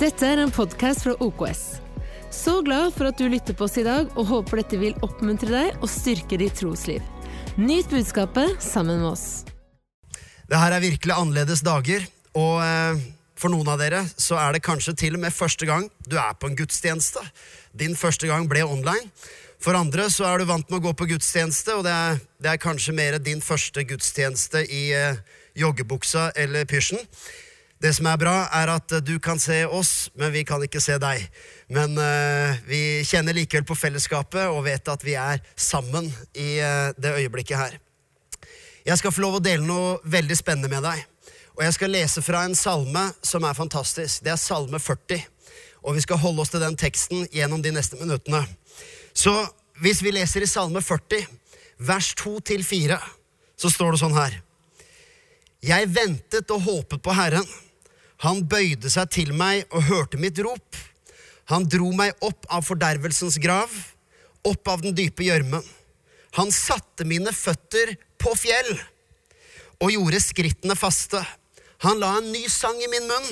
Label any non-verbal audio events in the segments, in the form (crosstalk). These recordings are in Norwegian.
Dette er en podkast fra OKS. Så glad for at du lytter på oss i dag, og håper dette vil oppmuntre deg og styrke ditt trosliv. Nyt budskapet sammen med oss. Det her er virkelig annerledes dager, og eh, for noen av dere så er det kanskje til og med første gang du er på en gudstjeneste. Din første gang ble online. For andre så er du vant med å gå på gudstjeneste, og det er, det er kanskje mer din første gudstjeneste i eh, joggebuksa eller pysjen. Det som er bra, er at du kan se oss, men vi kan ikke se deg. Men uh, vi kjenner likevel på fellesskapet og vet at vi er sammen i uh, det øyeblikket her. Jeg skal få lov å dele noe veldig spennende med deg. Og jeg skal lese fra en salme som er fantastisk. Det er salme 40. Og vi skal holde oss til den teksten gjennom de neste minuttene. Så hvis vi leser i salme 40, vers 2-4, så står det sånn her. Jeg ventet og håpet på Herren. Han bøyde seg til meg og hørte mitt rop. Han dro meg opp av fordervelsens grav, opp av den dype gjørmen. Han satte mine føtter på fjell og gjorde skrittene faste. Han la en ny sang i min munn,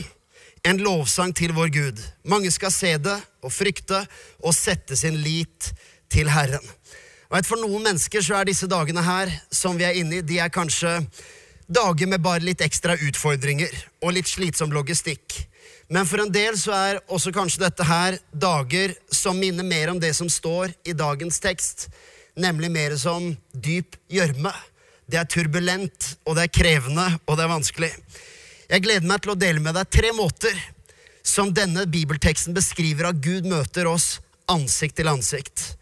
en lovsang til vår Gud. Mange skal se det og frykte og sette sin lit til Herren. Vet, For noen mennesker så er disse dagene her som vi er inne i, de er kanskje dager med bare litt ekstra utfordringer og litt slitsom logistikk. Men for en del så er også kanskje dette her dager som minner mer om det som står i dagens tekst, nemlig mer som dyp gjørme. Det er turbulent, og det er krevende, og det er vanskelig. Jeg gleder meg til å dele med deg tre måter som denne bibelteksten beskriver at Gud møter oss ansikt til ansikt.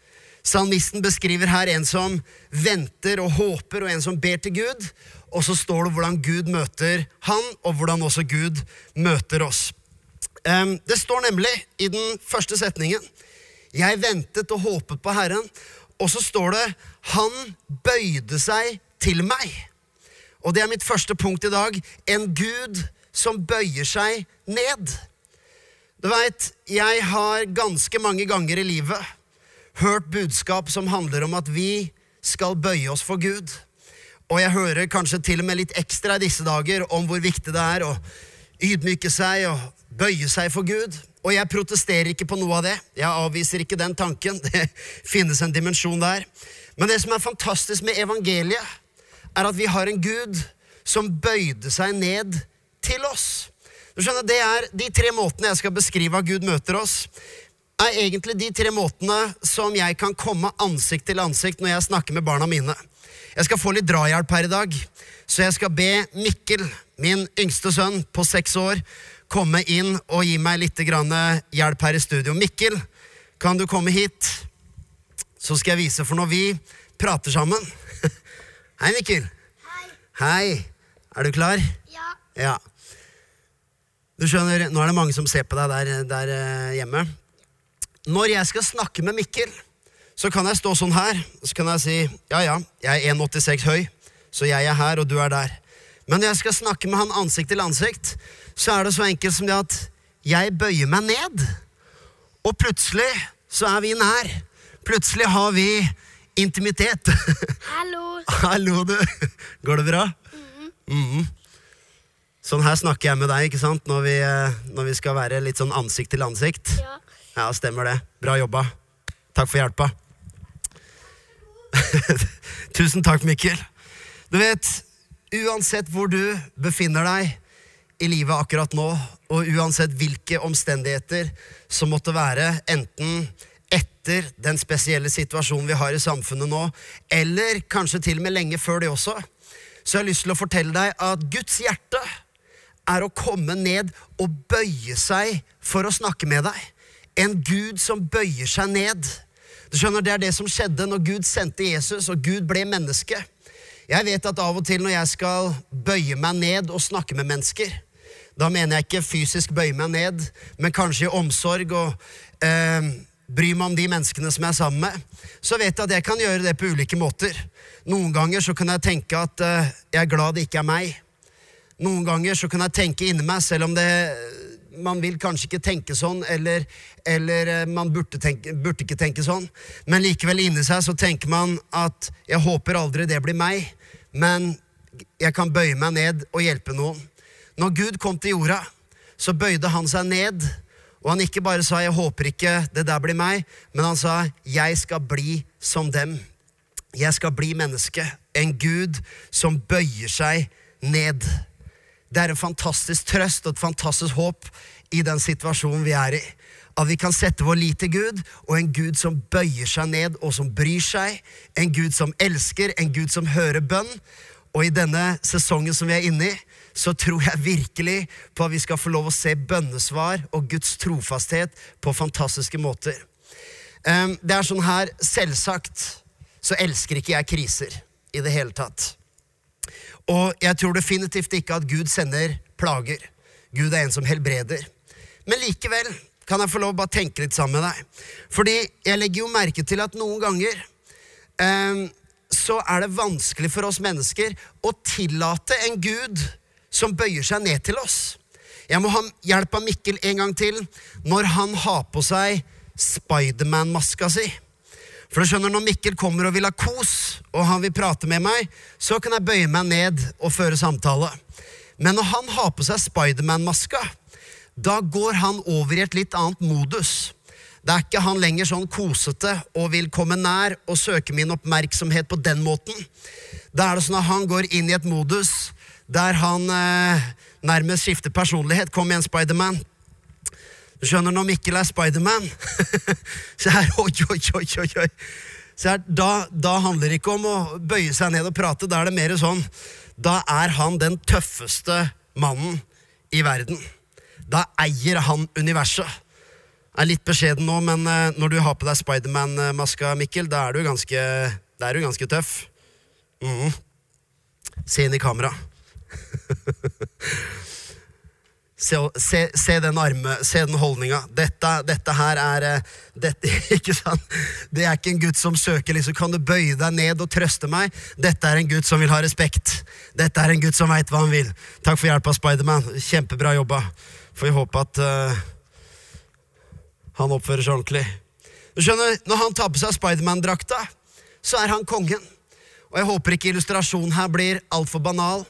Salmisten beskriver her en som venter og håper, og en som ber til Gud. Og så står det hvordan Gud møter han, og hvordan også Gud møter oss. Det står nemlig i den første setningen Jeg ventet og håpet på Herren. Og så står det Han bøyde seg til meg. Og det er mitt første punkt i dag. En Gud som bøyer seg ned. Du veit, jeg har ganske mange ganger i livet hørt budskap som handler om at vi skal bøye oss for Gud. Og jeg hører kanskje til og med litt ekstra i disse dager om hvor viktig det er å ydmyke seg og bøye seg for Gud. Og jeg protesterer ikke på noe av det. Jeg avviser ikke den tanken. (laughs) Det finnes en dimensjon der. Men det som er fantastisk med evangeliet, er at vi har en Gud som bøyde seg ned til oss. Du skjønner, Det er de tre måtene jeg skal beskrive at Gud møter oss er egentlig de tre måtene som jeg kan komme ansikt til ansikt når jeg snakker med barna mine. Jeg skal få litt drahjelp her i dag, så jeg skal be Mikkel, min yngste sønn på seks år, komme inn og gi meg litt hjelp her i studio. Mikkel, kan du komme hit? Så skal jeg vise, for når vi prater sammen (laughs) Hei, Mikkel. Hei. Hei. Er du klar? Ja. Ja. Du skjønner, Nå er det mange som ser på deg der, der eh, hjemme. Når jeg skal snakke med Mikkel, så kan jeg stå sånn her så kan jeg si ja, ja, jeg er 1,86 høy, så jeg er her, og du er der. Men når jeg skal snakke med han ansikt til ansikt, så er det så enkelt som det at jeg bøyer meg ned. Og plutselig så er vi nær. Plutselig har vi intimitet. Hallo. (laughs) Hallo, du. Går det bra? Mhm. Sånn her snakker jeg med deg ikke sant? Når vi, eh, når vi skal være litt sånn ansikt til ansikt. Ja. Ja, stemmer det. Bra jobba. Takk for hjelpa. (laughs) Tusen takk, Mikkel. Du vet, uansett hvor du befinner deg i livet akkurat nå, og uansett hvilke omstendigheter som måtte være, enten etter den spesielle situasjonen vi har i samfunnet nå, eller kanskje til og med lenge før det også, så jeg har lyst til å fortelle deg at Guds hjerte er å komme ned og bøye seg for å snakke med deg. En Gud som bøyer seg ned. Du skjønner, Det er det som skjedde når Gud sendte Jesus, og Gud ble menneske. Jeg vet at av og til når jeg skal bøye meg ned og snakke med mennesker, da mener jeg ikke fysisk bøye meg ned, men kanskje i omsorg og eh, bry meg om de menneskene som jeg er sammen med, så vet jeg at jeg kan gjøre det på ulike måter. Noen ganger så kan jeg tenke at eh, jeg er glad det ikke er meg. Noen ganger så kan jeg tenke inni meg, selv om det man vil kanskje ikke tenke sånn, eller, eller eh, man burde, tenke, burde, ikke tenke sånn. Men likevel inni seg så tenker man at jeg håper aldri det blir meg, men jeg kan bøye meg ned og hjelpe noen. Når Gud kom til jorda, så bøyde han seg ned, Og han ikke bare sa 'jeg håper ikke det der blir meg', men han sa 'jeg skal bli som dem'. Jeg skal bli menneske. En Gud som bøyer seg ned. Det er en fantastisk trøst og et fantastisk håp i den situasjonen vi er i. At vi kan sette vår lit til Gud, og en Gud som bøyer seg ned, og som bryr seg. En Gud som elsker, en Gud som hører bønn. Og i denne sesongen som vi er inne i, så tror jeg virkelig på at vi skal få lov å se bønnesvar og Guds trofasthet på fantastiske måter. Ehm, det er sånn her, selvsagt så elsker ikke jeg kriser i det hele tatt. Og jeg tror definitivt ikke at Gud sender plager. Gud er en som helbreder. Men likevel kan jeg få lov å bare tenke litt sammen med deg. Fordi jeg legger jo merke til at noen ganger eh, så er det vanskelig for oss mennesker å tillate en Gud som bøyer seg ned til oss. Jeg må ha hjelp av Mikkel en gang til når han har på seg Spiderman-maska si. For du skjønner, Når Mikkel kommer og vil ha kos, og han vil prate med meg, så kan jeg bøye meg ned og føre samtale. Men når han har på seg Spiderman-maska, da går han over i et litt annet modus. Det er ikke han lenger sånn kosete og vil komme nær og søke min oppmerksomhet på den måten. Da er det sånn at han går inn i et modus der han eh, nærmest skifter personlighet. Kom igjen, Spiderman. Du skjønner, når Mikkel er Spiderman (laughs) Så er oi, oi, oi, oi, oi. Så er, da, da handler det ikke om å bøye seg ned og prate. Da er det mer sånn Da er han den tøffeste mannen i verden. Da eier han universet. Jeg er litt beskjeden nå, men uh, når du har på deg Spiderman-maska, Mikkel, da er du ganske, er du ganske tøff. Mm. Se inn i kamera. (laughs) Se, se, se, den arme, se den holdninga. Dette, dette, her er eh, dette, (laughs) ikke sant? Det er ikke en gutt som søker liksom, Kan du bøye deg ned og trøste meg? Dette er en gutt som vil ha respekt. Dette er en gutt som veit hva han vil. Takk for hjelpa, Spiderman. Kjempebra jobba. Får vi håpe at uh, han oppfører seg ordentlig. Du skjønner, Når han tar på seg Spiderman-drakta, så er han kongen. Og jeg håper ikke illustrasjonen her blir altfor banal,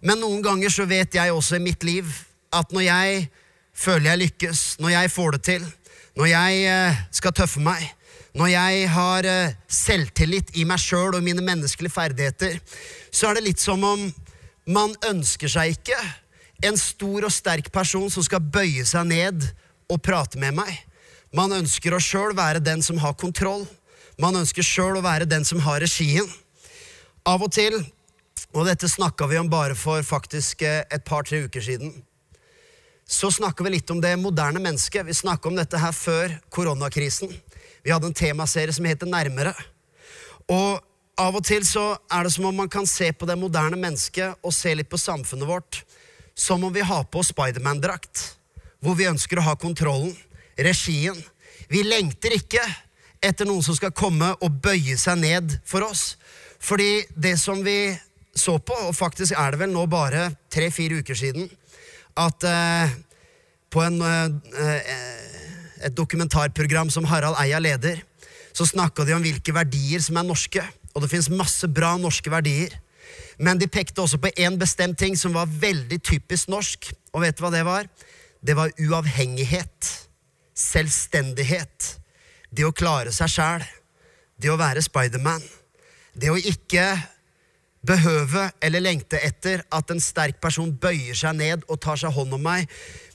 men noen ganger så vet jeg også i mitt liv at når jeg føler jeg lykkes, når jeg får det til, når jeg eh, skal tøffe meg, når jeg har eh, selvtillit i meg sjøl og mine menneskelige ferdigheter, så er det litt som om man ønsker seg ikke en stor og sterk person som skal bøye seg ned og prate med meg. Man ønsker å sjøl være den som har kontroll. Man ønsker sjøl å være den som har regien. Av og til, og dette snakka vi om bare for faktisk eh, et par-tre uker siden så snakker vi litt om det moderne mennesket. Vi snakka om dette her før koronakrisen. Vi hadde en temaserie som heter Nærmere. Og av og til så er det som om man kan se på det moderne mennesket og se litt på samfunnet vårt som om vi har på Spiderman-drakt, hvor vi ønsker å ha kontrollen, regien. Vi lengter ikke etter noen som skal komme og bøye seg ned for oss. Fordi det som vi så på, og faktisk er det vel nå bare tre-fire uker siden, at eh, på en, eh, et dokumentarprogram som Harald Eia leder, så snakka de om hvilke verdier som er norske. Og det fins masse bra norske verdier. Men de pekte også på én bestemt ting som var veldig typisk norsk. Og vet du hva det var? Det var uavhengighet. Selvstendighet. Det å klare seg sjæl. Det å være Spiderman. Det å ikke behøve eller lengte etter at en sterk person bøyer seg ned og tar seg hånd om meg,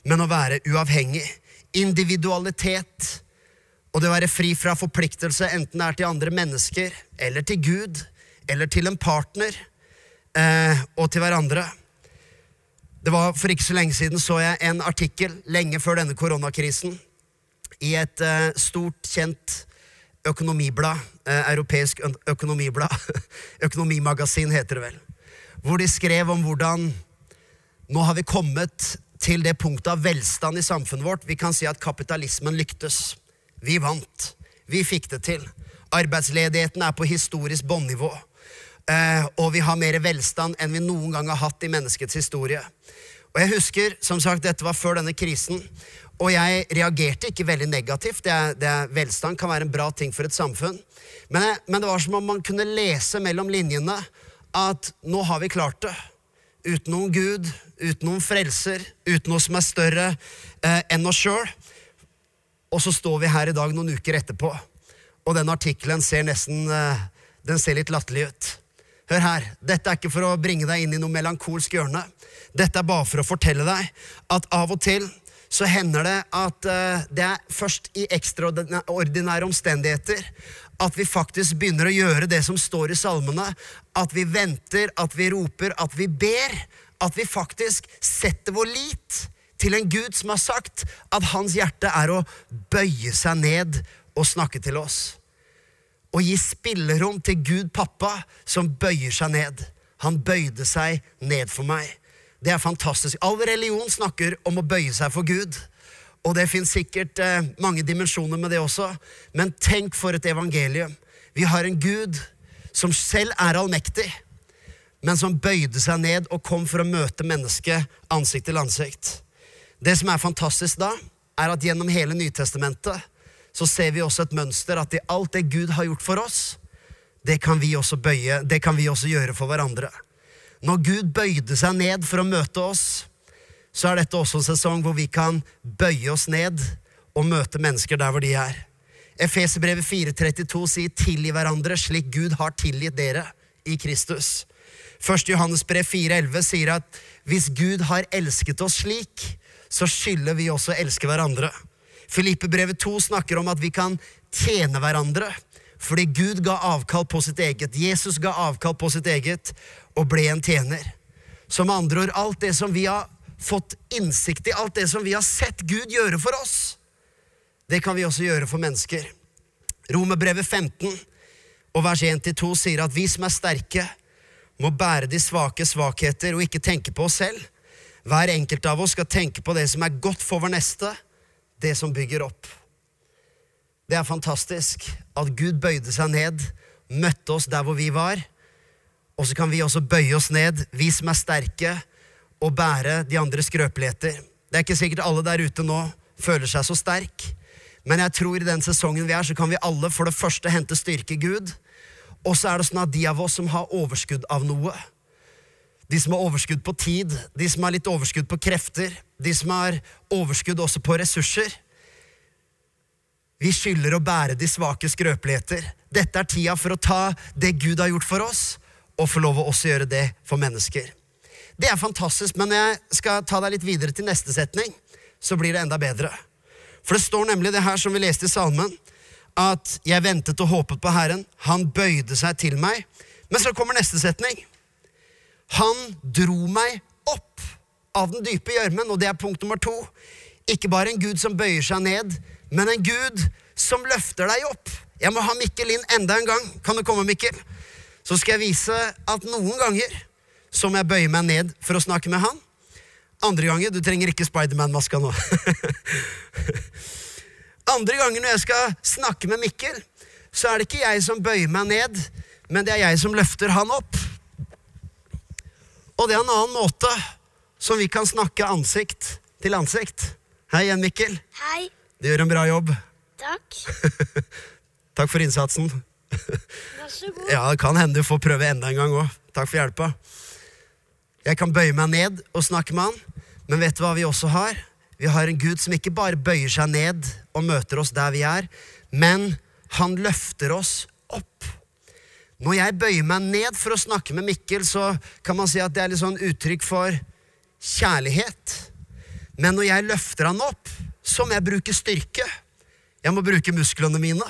men å være uavhengig. Individualitet og det å være fri fra forpliktelse, enten det er til andre mennesker eller til Gud eller til en partner eh, og til hverandre. Det var For ikke så lenge siden så jeg en artikkel lenge før denne koronakrisen i et eh, stort, kjent økonomiblad, eh, europeisk økonomiblad, (laughs) økonomimagasin heter det vel, hvor de skrev om hvordan nå har vi kommet til det punktet av velstand i samfunnet vårt. Vi kan si at kapitalismen lyktes. Vi vant. Vi fikk det til. Arbeidsledigheten er på historisk bånnivå. Eh, og vi har mer velstand enn vi noen gang har hatt i menneskets historie. Og jeg husker, som sagt, Dette var før denne krisen. Og jeg reagerte ikke veldig negativt. Det det velstand kan være en bra ting for et samfunn. Men, men, det var som om man kunne lese mellom linjene at nå har vi klart det. Uten noen Gud, uten noen frelser, uten noe som er større eh, enn oss sjøl. Og så står vi her i dag noen uker etterpå, og den artikkelen ser nesten eh, Den ser litt latterlig ut. Hør her, dette er ikke for å bringe deg inn i noe melankolsk hjørne. Dette er bare for å fortelle deg at av og til så hender det at uh, det er først i ekstraordinære omstendigheter at vi faktisk begynner å gjøre det som står i salmene. At vi venter, at vi roper, at vi ber. At vi faktisk setter vår lit til en Gud som har sagt at hans hjerte er å bøye seg ned og snakke til oss. Og gi spillerom til Gud pappa, som bøyer seg ned. Han bøyde seg ned for meg. Det er fantastisk. All religion snakker om å bøye seg for Gud. Og det fins sikkert eh, mange dimensjoner med det også, men tenk for et evangelium. Vi har en Gud som selv er allmektig, men som bøyde seg ned og kom for å møte mennesket ansikt til ansikt. Det som er fantastisk da, er at gjennom hele Nytestamentet så ser vi også et mønster at i alt det Gud har gjort for oss, det kan vi også bøye, det kan vi også gjøre for hverandre. Når Gud bøyde seg ned for å møte oss, så er dette også en sesong hvor vi kan bøye oss ned og møte mennesker der hvor de er. Efeserbrevet 4,32 sier 'tilgi hverandre slik Gud har tilgitt dere i Kristus'. 1. Johannes brev 4,11 sier at hvis Gud har elsket oss slik, så skylder vi også å elske hverandre. Filippe brevet 2 snakker om at vi kan tjene hverandre fordi Gud ga avkall på sitt eget. Jesus ga avkall på sitt eget og ble en tjener. Som andre ord, alt det som vi har fått innsikt i, alt det som vi har sett Gud gjøre for oss, det kan vi også gjøre for mennesker. Romerbrevet 15 og vers 1-2 sier at vi som er sterke, må bære de svake svakheter og ikke tenke på oss selv. Hver enkelt av oss skal tenke på det som er godt for vår neste, det som bygger opp. Det er fantastisk at Gud bøyde seg ned, møtte oss der hvor vi var, og så kan vi også bøye oss ned, vi som er sterke, og bære de andre skrøpeligheter. Det er ikke sikkert alle der ute nå føler seg så sterk, men jeg tror i den sesongen vi er, så kan vi alle for det første hente styrke i Gud, og så er det sånn at de av oss som har overskudd av noe, de som har overskudd på tid, de som har litt overskudd på krefter, de som har overskudd også på ressurser. Vi skylder å bære de svake skrøpeligheter. Dette er tida for å ta det Gud har gjort for oss, og få lov å også gjøre det for mennesker. Det er fantastisk, men jeg skal ta deg litt videre til neste setning, så blir det enda bedre. For det står nemlig det her som vi leste i salmen, at jeg ventet og håpet på Herren, han bøyde seg til meg. Men så kommer neste setning. Han dro meg opp av den dype gjørmen, og det er punkt nummer to. Ikke bare en Gud som bøyer seg ned, men en Gud som løfter deg opp. Jeg må ha Mikkel inn enda en gang. Kan du komme, Mikkel? Så skal jeg vise at noen ganger så må jeg bøye meg ned for å snakke med han. Andre ganger Du trenger ikke Spiderman-maska nå. (laughs) Andre ganger når jeg skal snakke med Mikkel, så er det ikke jeg som bøyer meg ned, men det er jeg som løfter han opp. Og det er en annen måte som vi kan snakke ansikt til ansikt. Hei igjen, Mikkel. Hei. Du gjør en bra jobb. Takk. (laughs) Takk for innsatsen. Vær så god. Ja, det kan hende du får prøve enda en gang òg. Takk for hjelpa. Jeg kan bøye meg ned og snakke med han, men vet du hva vi også har? Vi har en Gud som ikke bare bøyer seg ned og møter oss der vi er, men han løfter oss opp. Når jeg bøyer meg ned for å snakke med Mikkel, så kan man si at det er litt sånn uttrykk for kjærlighet. Men når jeg løfter han opp, så må jeg bruke styrke. Jeg må bruke musklene mine.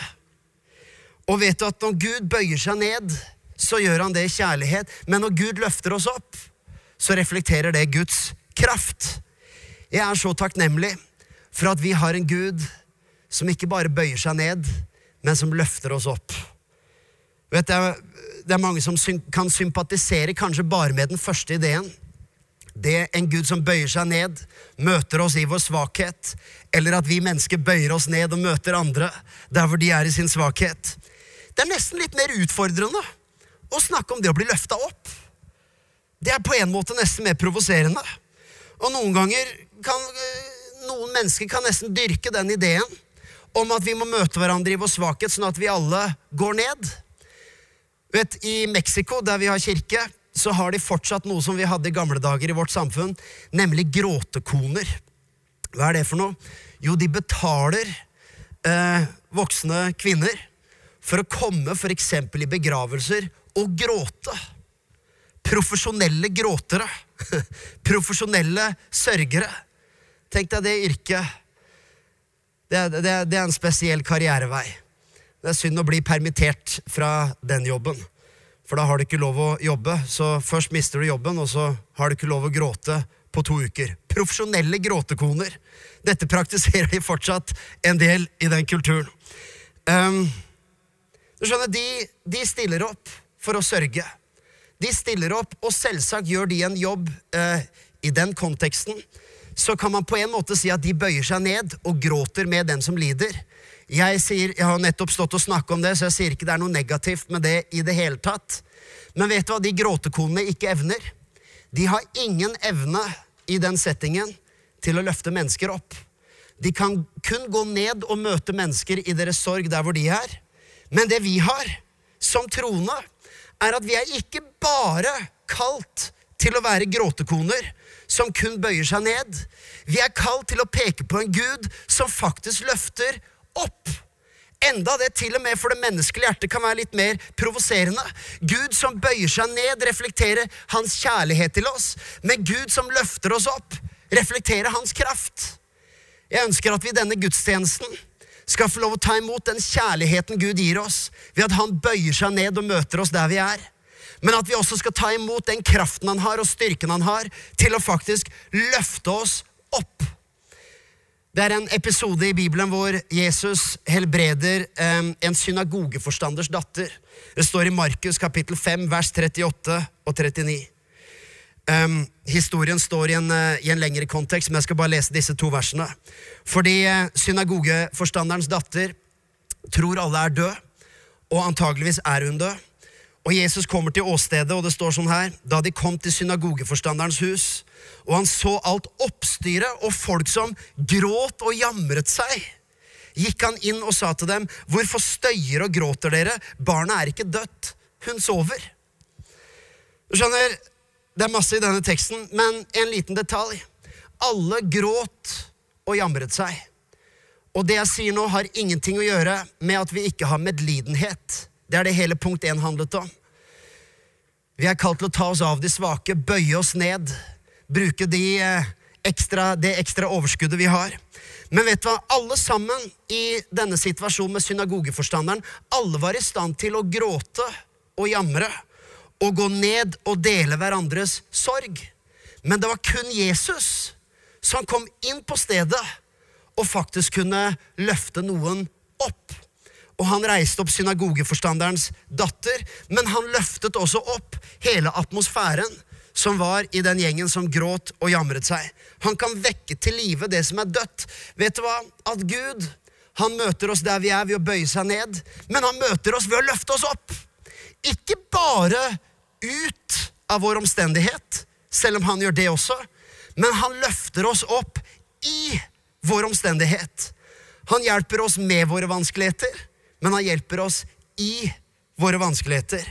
Og vet du at når Gud bøyer seg ned, så gjør han det i kjærlighet. Men når Gud løfter oss opp, så reflekterer det Guds kraft. Jeg er så takknemlig for at vi har en Gud som ikke bare bøyer seg ned, men som løfter oss opp. Vet du, Det er mange som kan sympatisere kanskje bare med den første ideen. Det en Gud som bøyer seg ned, møter oss i vår svakhet, eller at vi mennesker bøyer oss ned og møter andre der hvor de er i sin svakhet. Det er nesten litt mer utfordrende å snakke om det å bli løfta opp. Det er på en måte nesten mer provoserende. Og noen ganger kan noen mennesker kan nesten dyrke den ideen om at vi må møte hverandre i vår svakhet, sånn at vi alle går ned. Vet, I Mexico, der vi har kirke, så har de fortsatt noe som vi hadde i gamle dager i vårt samfunn, nemlig gråtekoner. Hva er det for noe? Jo, de betaler eh, voksne kvinner for å komme f.eks. i begravelser og gråte. Profesjonelle gråtere. (laughs) Profesjonelle sørgere. Tenk deg det yrket. Det, det, det er en spesiell karrierevei. Det er synd å bli permittert fra den jobben. For da har du ikke lov å jobbe. Så først mister du jobben, og så har du ikke lov å gråte på to uker. Profesjonelle gråtekoner. Dette praktiserer de fortsatt en del i den kulturen. Um, du skjønner, de, de stiller opp for å sørge. De stiller opp, og selvsagt gjør de en jobb uh, i den konteksten. Så kan man på en måte si at de bøyer seg ned og gråter med den som lider. Jeg, sier, jeg har nettopp stått og snakket om det, så jeg sier ikke det er noe negativt med det i det hele tatt. Men vet du hva de gråtekonene ikke evner? De har ingen evne i den settingen til å løfte mennesker opp. De kan kun gå ned og møte mennesker i deres sorg der hvor de er. Men det vi har som troende, er at vi er ikke bare kalt til å være gråtekoner som kun bøyer seg ned. Vi er kalt til å peke på en Gud som faktisk løfter opp. Enda det til og med for det menneskelige hjertet kan være litt mer provoserende. Gud som bøyer seg ned, reflekterer hans kjærlighet til oss. Men Gud som løfter oss opp, reflekterer hans kraft. Jeg ønsker at vi i denne gudstjenesten skal få lov å ta imot den kjærligheten Gud gir oss, ved at han bøyer seg ned og møter oss der vi er. Men at vi også skal ta imot den kraften han har, og styrken han har, til å faktisk løfte oss opp. Det er en episode i Bibelen hvor Jesus helbreder eh, en synagogeforstanders datter. Det står i Markus kapittel 5, vers 38 og 39. Um, historien står i en, uh, i en lengre kontekst, men jeg skal bare lese disse to versene. Fordi uh, synagogeforstanderens datter tror alle er død, og antageligvis er hun død. Og Jesus kommer til åstedet, og det står sånn her Da de kom til synagogeforstanderens hus, og han så alt oppstyret og folk som gråt og jamret seg, gikk han inn og sa til dem, Hvorfor støyer og gråter dere? Barnet er ikke dødt, hun sover. Du skjønner, det er masse i denne teksten, men en liten detalj. Alle gråt og jamret seg. Og det jeg sier nå, har ingenting å gjøre med at vi ikke har medlidenhet. Det er det hele punkt én handlet om. Vi er kalt til å ta oss av de svake, bøye oss ned, bruke de eh, ekstra, det ekstra overskuddet vi har. Men vet du hva? Alle sammen i denne situasjonen med synagogeforstanderen, alle var i stand til å gråte og jamre og gå ned og dele hverandres sorg. Men det var kun Jesus som kom inn på stedet og faktisk kunne løfte noen opp. Og han reiste opp synagogeforstanderens datter, men han løftet også opp hele atmosfæren som var i den gjengen som gråt og jamret seg. Han kan vekke til live det som er dødt. Vet du hva? At Gud han møter oss der vi er ved å bøye seg ned, men han møter oss ved å løfte oss opp. Ikke bare ut av vår omstendighet, selv om han gjør det også, men han løfter oss opp i vår omstendighet. Han hjelper oss med våre vanskeligheter, men han hjelper oss i våre vanskeligheter.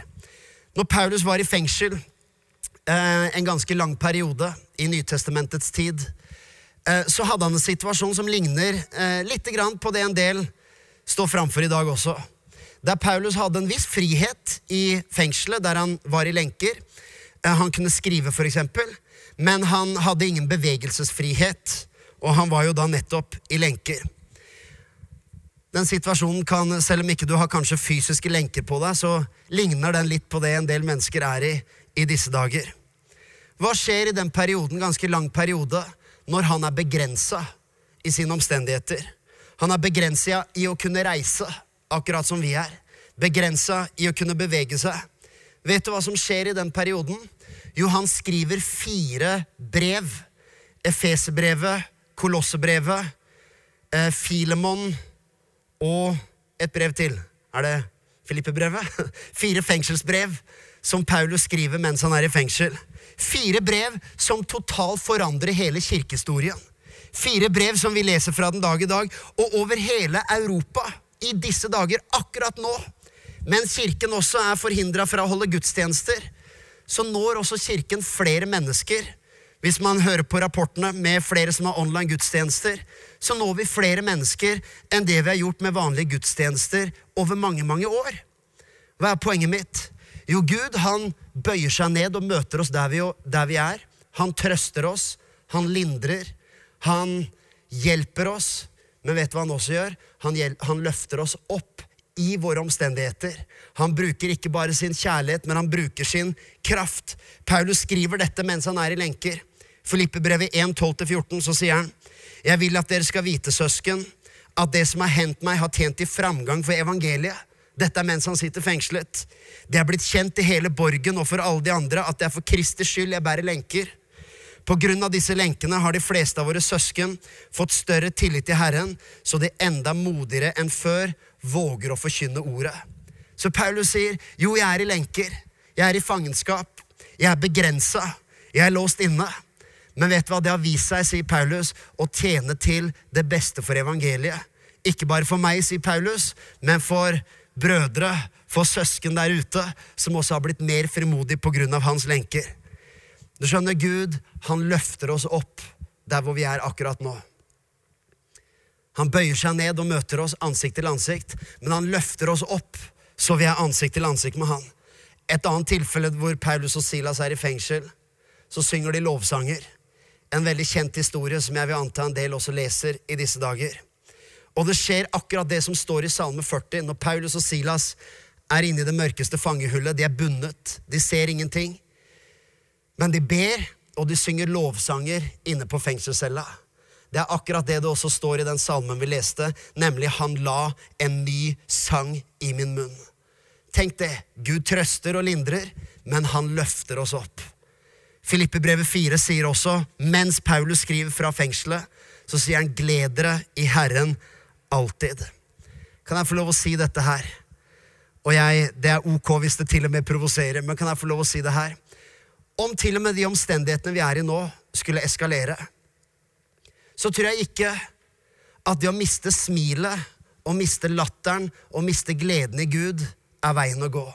Når Paulus var i fengsel eh, en ganske lang periode i Nytestamentets tid, eh, så hadde han en situasjon som ligner eh, litt på det en del står framfor i dag også. Der Paulus hadde en viss frihet i fengselet, der han var i lenker. Eh, han kunne skrive, eksempel, men han hadde ingen bevegelsesfrihet, og han var jo da nettopp i lenker. Den situasjonen kan, selv om ikke du har kanskje fysiske lenker på deg, så ligner den litt på det en del mennesker er i i disse dager. Hva skjer i den perioden, ganske lang periode, når han er begrensa i sine omstendigheter? Han er begrensa i å kunne reise, akkurat som vi er. Begrensa i å kunne bevege seg. Vet du hva som skjer i den perioden? Jo, han skriver fire brev. Efeserbrevet, Kolossebrevet, eh, og et brev til. Er det Filippe-brevet? (laughs) Fire fengselsbrev som Paulus skriver mens han er i fengsel. Fire brev som totalt forandrer hele kirkehistorien. Fire brev som vi leser fra den dag i dag, og over hele Europa i disse dager, akkurat nå. Mens kirken også er forhindra fra å holde gudstjenester, så når også kirken flere mennesker Hvis man hører på rapportene med flere som har online gudstjenester, så når vi flere mennesker enn det vi har gjort med vanlige gudstjenester over mange, mange år. Hva er poenget mitt? Jo, Gud han bøyer seg ned og møter oss der vi, der vi er. Han trøster oss, han lindrer, han hjelper oss. Men vet du hva han også gjør? Han, han løfter oss opp i våre omstendigheter. Han bruker ikke bare sin kjærlighet, men han bruker sin kraft. Paulus skriver dette mens han er i lenker. Filippebrevet 1, 12-14, så sier han Jeg vil at dere skal vite, søsken, at det som har hendt meg, har tjent i framgang for evangeliet. Dette er mens han sitter fengslet. Det er blitt kjent i hele borgen og for alle de andre at det er for Kristi skyld jeg bærer lenker. På grunn av disse lenkene har de fleste av våre søsken fått større tillit til Herren, så de enda modigere enn før våger å forkynne ordet. Så Paulus sier, jo, jeg er i lenker, jeg er i fangenskap, jeg er begrensa, jeg er låst inne. Men vet du hva, det har vist seg, sier Paulus, å tjene til det beste for evangeliet. Ikke bare for meg, sier Paulus, men for brødre, for søsken der ute, som også har blitt mer frimodige av hans lenker. Du skjønner, Gud, han løfter oss opp der hvor vi er akkurat nå. Han bøyer seg ned og møter oss ansikt til ansikt, men han løfter oss opp så vi er ansikt til ansikt med han. Et annet tilfelle hvor Paulus og Silas er i fengsel, så synger de lovsanger. En veldig kjent historie som jeg vil anta en del også leser i disse dager. Og det skjer akkurat det som står i Salme 40, når Paulus og Silas er inne i det mørkeste fangehullet. De er bundet, de ser ingenting. Men de ber, og de synger lovsanger inne på fengselscella. Det er akkurat det det også står i den salmen vi leste, nemlig 'Han la en ny sang i min munn'. Tenk det. Gud trøster og lindrer, men han løfter oss opp. Filippebrevet 4 sier også, mens Paulus skriver fra fengselet, så sier han 'gled dere i Herren alltid'. Kan jeg få lov å si dette her? Og jeg, Det er ok hvis det til og med provoserer, men kan jeg få lov å si det her? Om til og med de omstendighetene vi er i nå, skulle eskalere, så tror jeg ikke at det å miste smilet og miste latteren og miste gleden i Gud er veien å gå.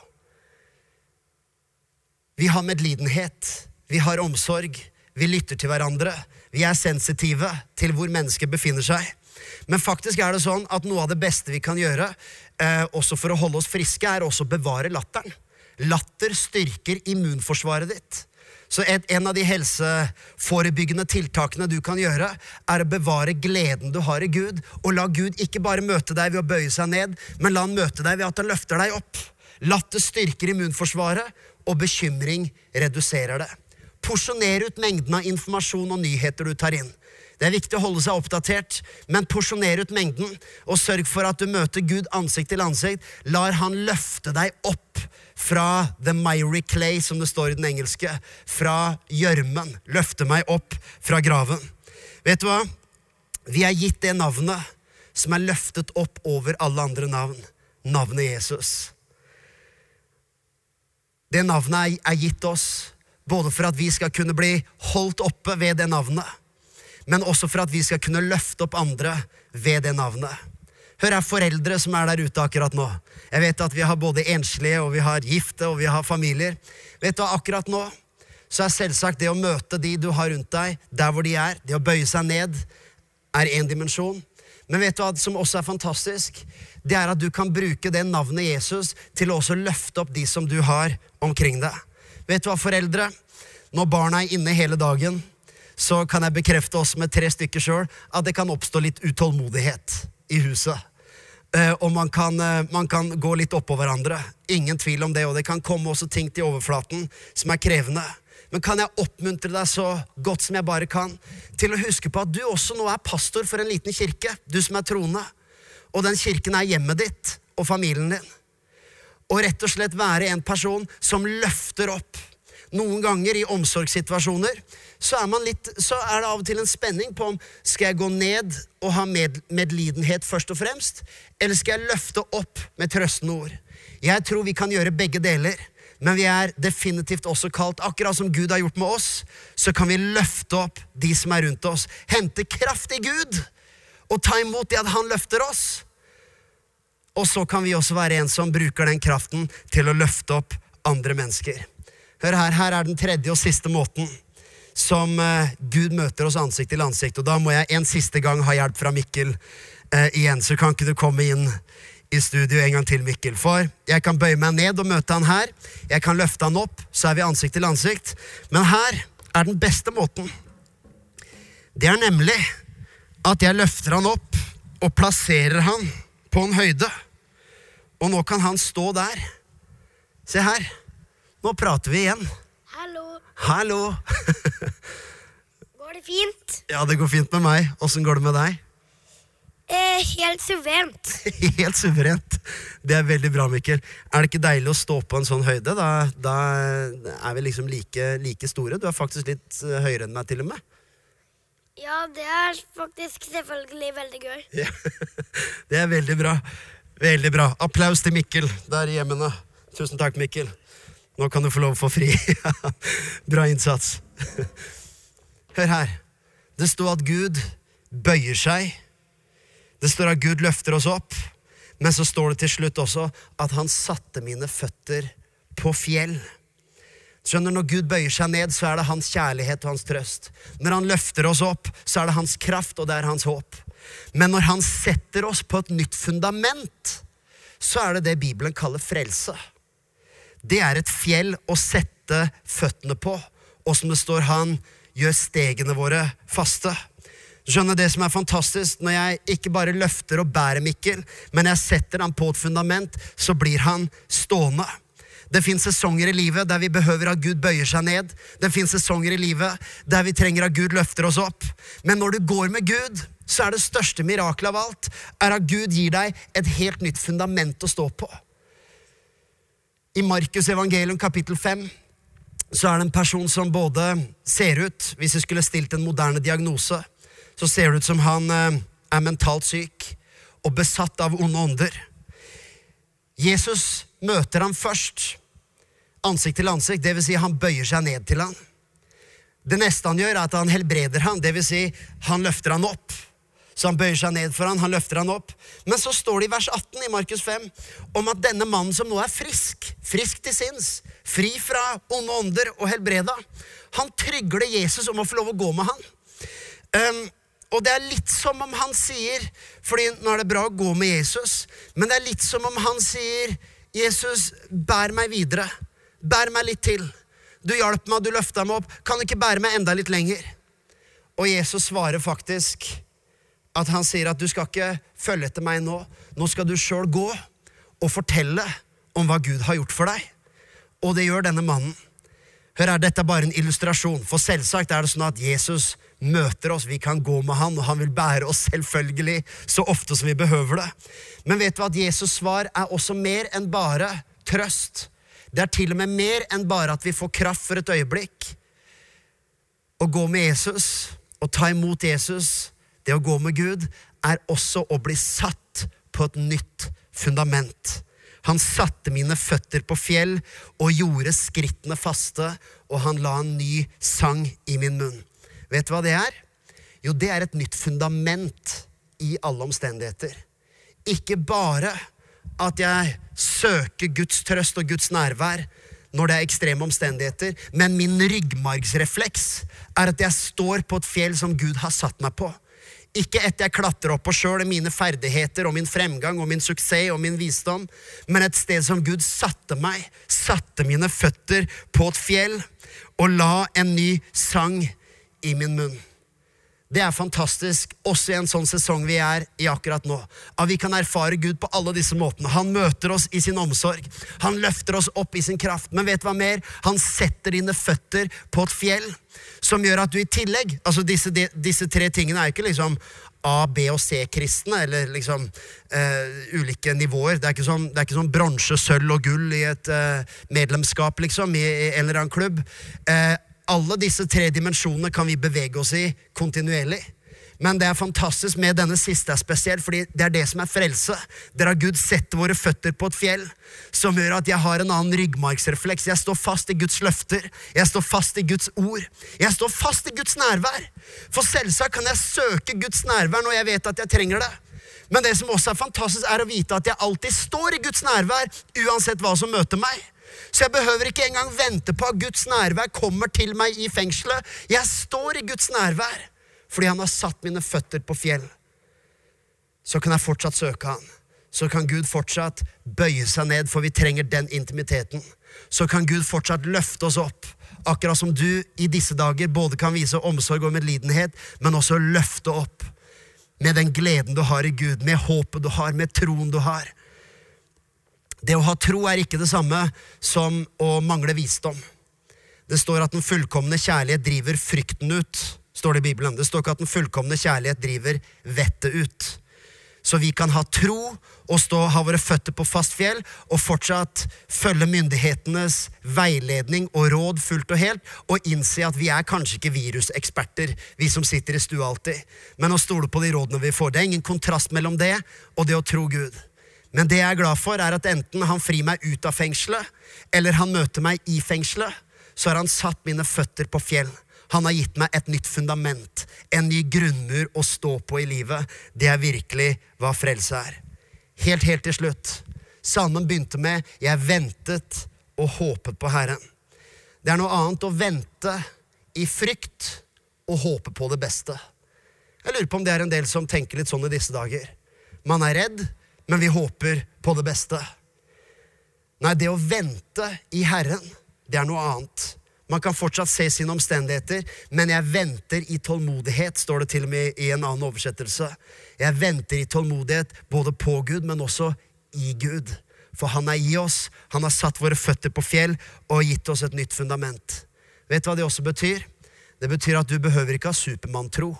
Vi har medlidenhet, vi har omsorg, vi lytter til hverandre, vi er sensitive til hvor mennesket befinner seg. Men faktisk er det sånn at noe av det beste vi kan gjøre, eh, også for å holde oss friske, er også å bevare latteren. Latter styrker immunforsvaret ditt. Så et, en av de helseforebyggende tiltakene du kan gjøre, er å bevare gleden du har i Gud, og la Gud ikke bare møte deg ved å bøye seg ned, men la han møte deg ved at han løfter deg opp. Latter styrker immunforsvaret, og bekymring reduserer det. Porsjoner ut mengden av informasjon og nyheter du tar inn. Det er viktig å holde seg oppdatert, men porsjoner ut mengden, og sørg for at du møter Gud ansikt til ansikt. Lar han løfte deg opp fra the miry clay, som det står i den engelske. Fra gjørmen. Løfte meg opp fra graven. Vet du hva? Vi er gitt det navnet som er løftet opp over alle andre navn. Navnet Jesus. Det navnet er gitt oss både for at vi skal kunne bli holdt oppe ved det navnet, men også for at vi skal kunne løfte opp andre ved det navnet. Hør her, foreldre som er der ute akkurat nå. Jeg vet at vi har både enslige, og vi har gifte, og vi har familier. Vet du, akkurat nå så er selvsagt det å møte de du har rundt deg, der hvor de er, det å bøye seg ned, er én dimensjon. Men vet du hva som også er fantastisk? Det er at du kan bruke det navnet Jesus til å også løfte opp de som du har omkring deg. Vet du hva, foreldre? Når barna er inne hele dagen, så kan jeg bekrefte oss med tre stykker sjøl at det kan oppstå litt utålmodighet i huset. Uh, og man kan, uh, man kan, gå litt oppå hverandre. Ingen tvil om det. Og det kan komme også ting til overflaten som er krevende. Men kan jeg oppmuntre deg så godt som jeg bare kan, til å huske på at du også nå er pastor for en liten kirke, du som er troende. Og den kirken er hjemmet ditt og familien din. Og rett og slett være en person som løfter opp noen ganger i omsorgssituasjoner så er, litt, så er, det av og til en spenning på om skal jeg gå ned og ha med, medlidenhet først og fremst, eller skal jeg løfte opp med trøstende ord. Jeg tror vi kan gjøre begge deler, men vi er definitivt også kalt, akkurat som Gud har gjort med oss, så kan vi løfte opp de som er rundt oss. Hente kraft i Gud og ta imot det at Han løfter oss. Og så kan vi også være en som bruker den kraften til å løfte opp andre mennesker. Hør her, her er den tredje og siste måten som eh, Gud møter oss ansikt til ansikt. Og da må jeg en siste gang ha hjelp fra Mikkel eh, igjen. Så kan ikke du komme inn i studio en gang til, Mikkel. For jeg kan bøye meg ned og møte han her. Jeg kan løfte han opp, så er vi ansikt til ansikt. Men her er den beste måten. Det er nemlig at jeg løfter han opp og plasserer han på en høyde. Og nå kan han stå der. Se her. Nå prater vi igjen. Hallo. Hallo. Går det fint? (laughs) Ja, det går fint med meg. Åssen går det med deg? Eh, helt suverent. (laughs) Helt suverent. Det er veldig bra, Mikkel. Er det ikke deilig å stå på en sånn høyde? Da, da er vi liksom like, like store. Du er faktisk litt eh, høyere enn meg, til og med. Ja, det er faktisk selvfølgelig veldig gøy. Ja. (laughs) Det er veldig bra. Veldig bra. Applaus til Mikkel der i hjemmene. Tusen takk, Mikkel. Nå kan du få lov å få fri. (laughs) bra innsats. (laughs) Hør her. Det står at Gud bøyer seg. Det står at Gud løfter oss opp. Men så står det til slutt også at han satte mine føtter på fjell. Skjønner, Når Gud bøyer seg ned, så er det hans kjærlighet og hans trøst. Når han løfter oss opp, så er det hans kraft, og det er hans håp. Men når han setter oss på et nytt fundament, så er det det Bibelen kaller frelse. Det er et fjell å sette føttene på, og som det står, han gjør stegene våre faste. Skjønner det som er fantastisk, Når jeg ikke bare løfter og bærer Mikkel, men jeg setter han på et fundament, så blir han stående. Det fins sesonger i livet der vi behøver at Gud bøyer seg ned. Det fins sesonger i livet der vi trenger at Gud løfter oss opp. Men når du går med Gud, så er det største mirakelet av alt er at Gud gir deg et helt nytt fundament å stå på. I Markus evangelium kapittel 5 så er det en person som både ser ut Hvis vi skulle stilt en moderne diagnose, så ser det ut som han eh, er mentalt syk og besatt av onde ånder. Jesus møter ham først, ansikt til ansikt, dvs. Si han bøyer seg ned til ham. Det neste han gjør, er at han helbreder ham, dvs. Si han løfter han opp. Så han bøyer seg ned for han, han løfter han opp. Men så står det i vers 18 i Markus 5 om at denne mannen som nå er frisk, frisk til sinns, fri fra onde ånder og helbreda, han trygler Jesus om å få lov å gå med han. Um, og det er litt som om han sier fordi nå er det bra å gå med Jesus, men det er litt som om han sier, 'Jesus, bær meg videre. Bær meg litt til. Du hjalp meg, du løfta meg opp. Kan du ikke bære meg enda litt lenger?' Og Jesus svarer faktisk at han sier at du skal ikke følge etter meg nå. Nå skal du sjøl gå og fortelle om hva Gud har gjort for deg. Og det gjør denne mannen. Hør her, Dette er bare en illustrasjon, for selvsagt er det sånn at Jesus møter oss. Vi kan gå med han, og han vil bære oss selvfølgelig så ofte som vi behøver det. Men vet du at Jesus' svar er også mer enn bare trøst. Det er til og med mer enn bare at vi får kraft for et øyeblikk. Å gå med Jesus og ta imot Jesus, det å gå med Gud, er også å bli satt på et nytt fundament. Han satte mine føtter på fjell og gjorde skrittene faste, og han la en ny sang i min munn. Vet du hva det er? Jo, det er et nytt fundament i alle omstendigheter. Ikke bare at jeg søker Guds trøst og Guds nærvær når det er ekstreme omstendigheter, men min ryggmargsrefleks er at jeg står på et fjell som Gud har satt meg på. Ikke et jeg klatrer opp på sjøl, mine ferdigheter og min fremgang og min suksess og min visdom, men et sted som Gud satte meg, satte mine føtter på et fjell og la en ny sang i min munn. Det er fantastisk, også i en sånn sesong vi er i akkurat nå. At vi kan erfare Gud på alle disse måtene. Han møter oss i sin omsorg. Han løfter oss opp i sin kraft. Men vet du hva mer? Han setter dine føtter på et fjell som gjør at du i tillegg Altså disse, de, disse tre tingene er jo ikke liksom A, B og C-kristne, eller liksom uh, ulike nivåer. Det er ikke sånn, det er ikke sånn bronse, sølv og gull i et uh, medlemskap, liksom, i, i en eller annen klubb. Uh, alle disse tre dimensjonene kan vi bevege oss i kontinuerlig. Men det er fantastisk med denne siste spesiell, fordi det er det som er frelse. Det er at Gud setter våre føtter på et fjell som gjør at jeg har en annen ryggmargsrefleks. Jeg står fast i Guds løfter. Jeg står fast i Guds ord. Jeg står fast i Guds nærvær. For selvsagt kan jeg søke Guds nærvær når jeg vet at jeg trenger det. Men det som også er fantastisk, er å vite at jeg alltid står i Guds nærvær uansett hva som møter meg. Så jeg behøver ikke engang vente på at Guds nærvær kommer til meg i fengselet. Jeg står i Guds nærvær fordi han har satt mine føtter på fjell. Så kan jeg fortsatt søke han. Så kan Gud fortsatt bøye seg ned, for vi trenger den intimiteten. Så kan Gud fortsatt løfte oss opp, akkurat som du i disse dager både kan vise omsorg og medlidenhet, men også løfte opp med den gleden du har i Gud, med håpet du har, med troen du har. Det å ha tro er ikke det samme som å mangle visdom. Det står at den fullkomne kjærlighet driver frykten ut, står det i Bibelen. Det står ikke at den fullkomne kjærlighet driver vettet ut. Så vi kan ha tro og stå, ha våre føtter på fast fjell og fortsatt følge myndighetenes veiledning og råd fullt og helt, og innse at vi er kanskje ikke viruseksperter, vi som sitter i stua alltid, men å stole på de rådene vi får. Det er ingen kontrast mellom det og det å tro Gud. Men det jeg er glad for, er at enten han frir meg ut av fengselet, eller han møter meg i fengselet, så har han satt mine føtter på fjell. Han har gitt meg et nytt fundament, en ny grunnmur å stå på i livet. Det er virkelig hva frelse er. Helt, helt til slutt. Salmen begynte med 'Jeg ventet og håpet på Herren'. Det er noe annet å vente i frykt og håpe på det beste. Jeg lurer på om det er en del som tenker litt sånn i disse dager. Man er redd, men vi håper på det beste. Nei, det å vente i Herren, det er noe annet. Man kan fortsatt se sine omstendigheter, men jeg venter i tålmodighet, står det til og med i en annen oversettelse. Jeg venter i tålmodighet både på Gud, men også i Gud. For han er i oss, han har satt våre føtter på fjell og gitt oss et nytt fundament. Vet du hva det også betyr? Det betyr at du behøver ikke ha supermanntro.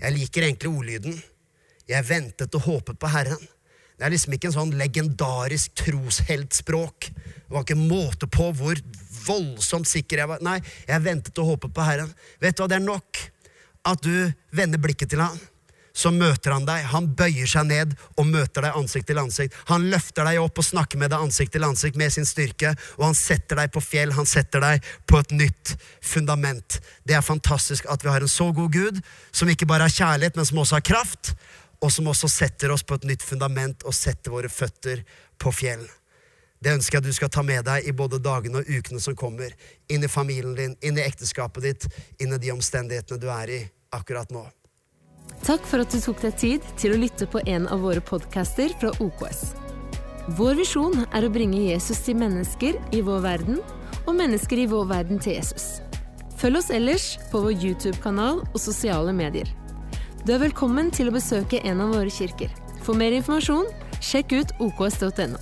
Jeg liker egentlig ordlyden. Jeg ventet og håpet på Herren. Det er liksom ikke en sånn legendarisk trosheltspråk. Det var ikke måte på hvor voldsomt sikker jeg var. Nei, jeg ventet og håpet på Herren. Vet du hva, det er nok at du vender blikket til Han. Så møter han deg. Han bøyer seg ned og møter deg ansikt til ansikt. Han løfter deg opp og snakker med deg ansikt til ansikt med sin styrke. Og han setter deg på fjell, han setter deg på et nytt fundament. Det er fantastisk at vi har en så god Gud, som ikke bare har kjærlighet, men som også har kraft og som også setter oss på et nytt fundament og setter våre føtter på fjell. Det ønsker jeg du skal ta med deg i både dagene og ukene som kommer. Inn i familien din, inn i ekteskapet ditt, inn i de omstendighetene du er i akkurat nå. Takk for at du tok deg tid til å lytte på en av våre podcaster fra OKS. Vår visjon er å bringe Jesus til mennesker i vår verden, og mennesker i vår verden til Jesus. Følg oss ellers på vår YouTube-kanal og sosiale medier. Du er velkommen til å besøke en av våre kirker. For mer informasjon, sjekk ut oks.no.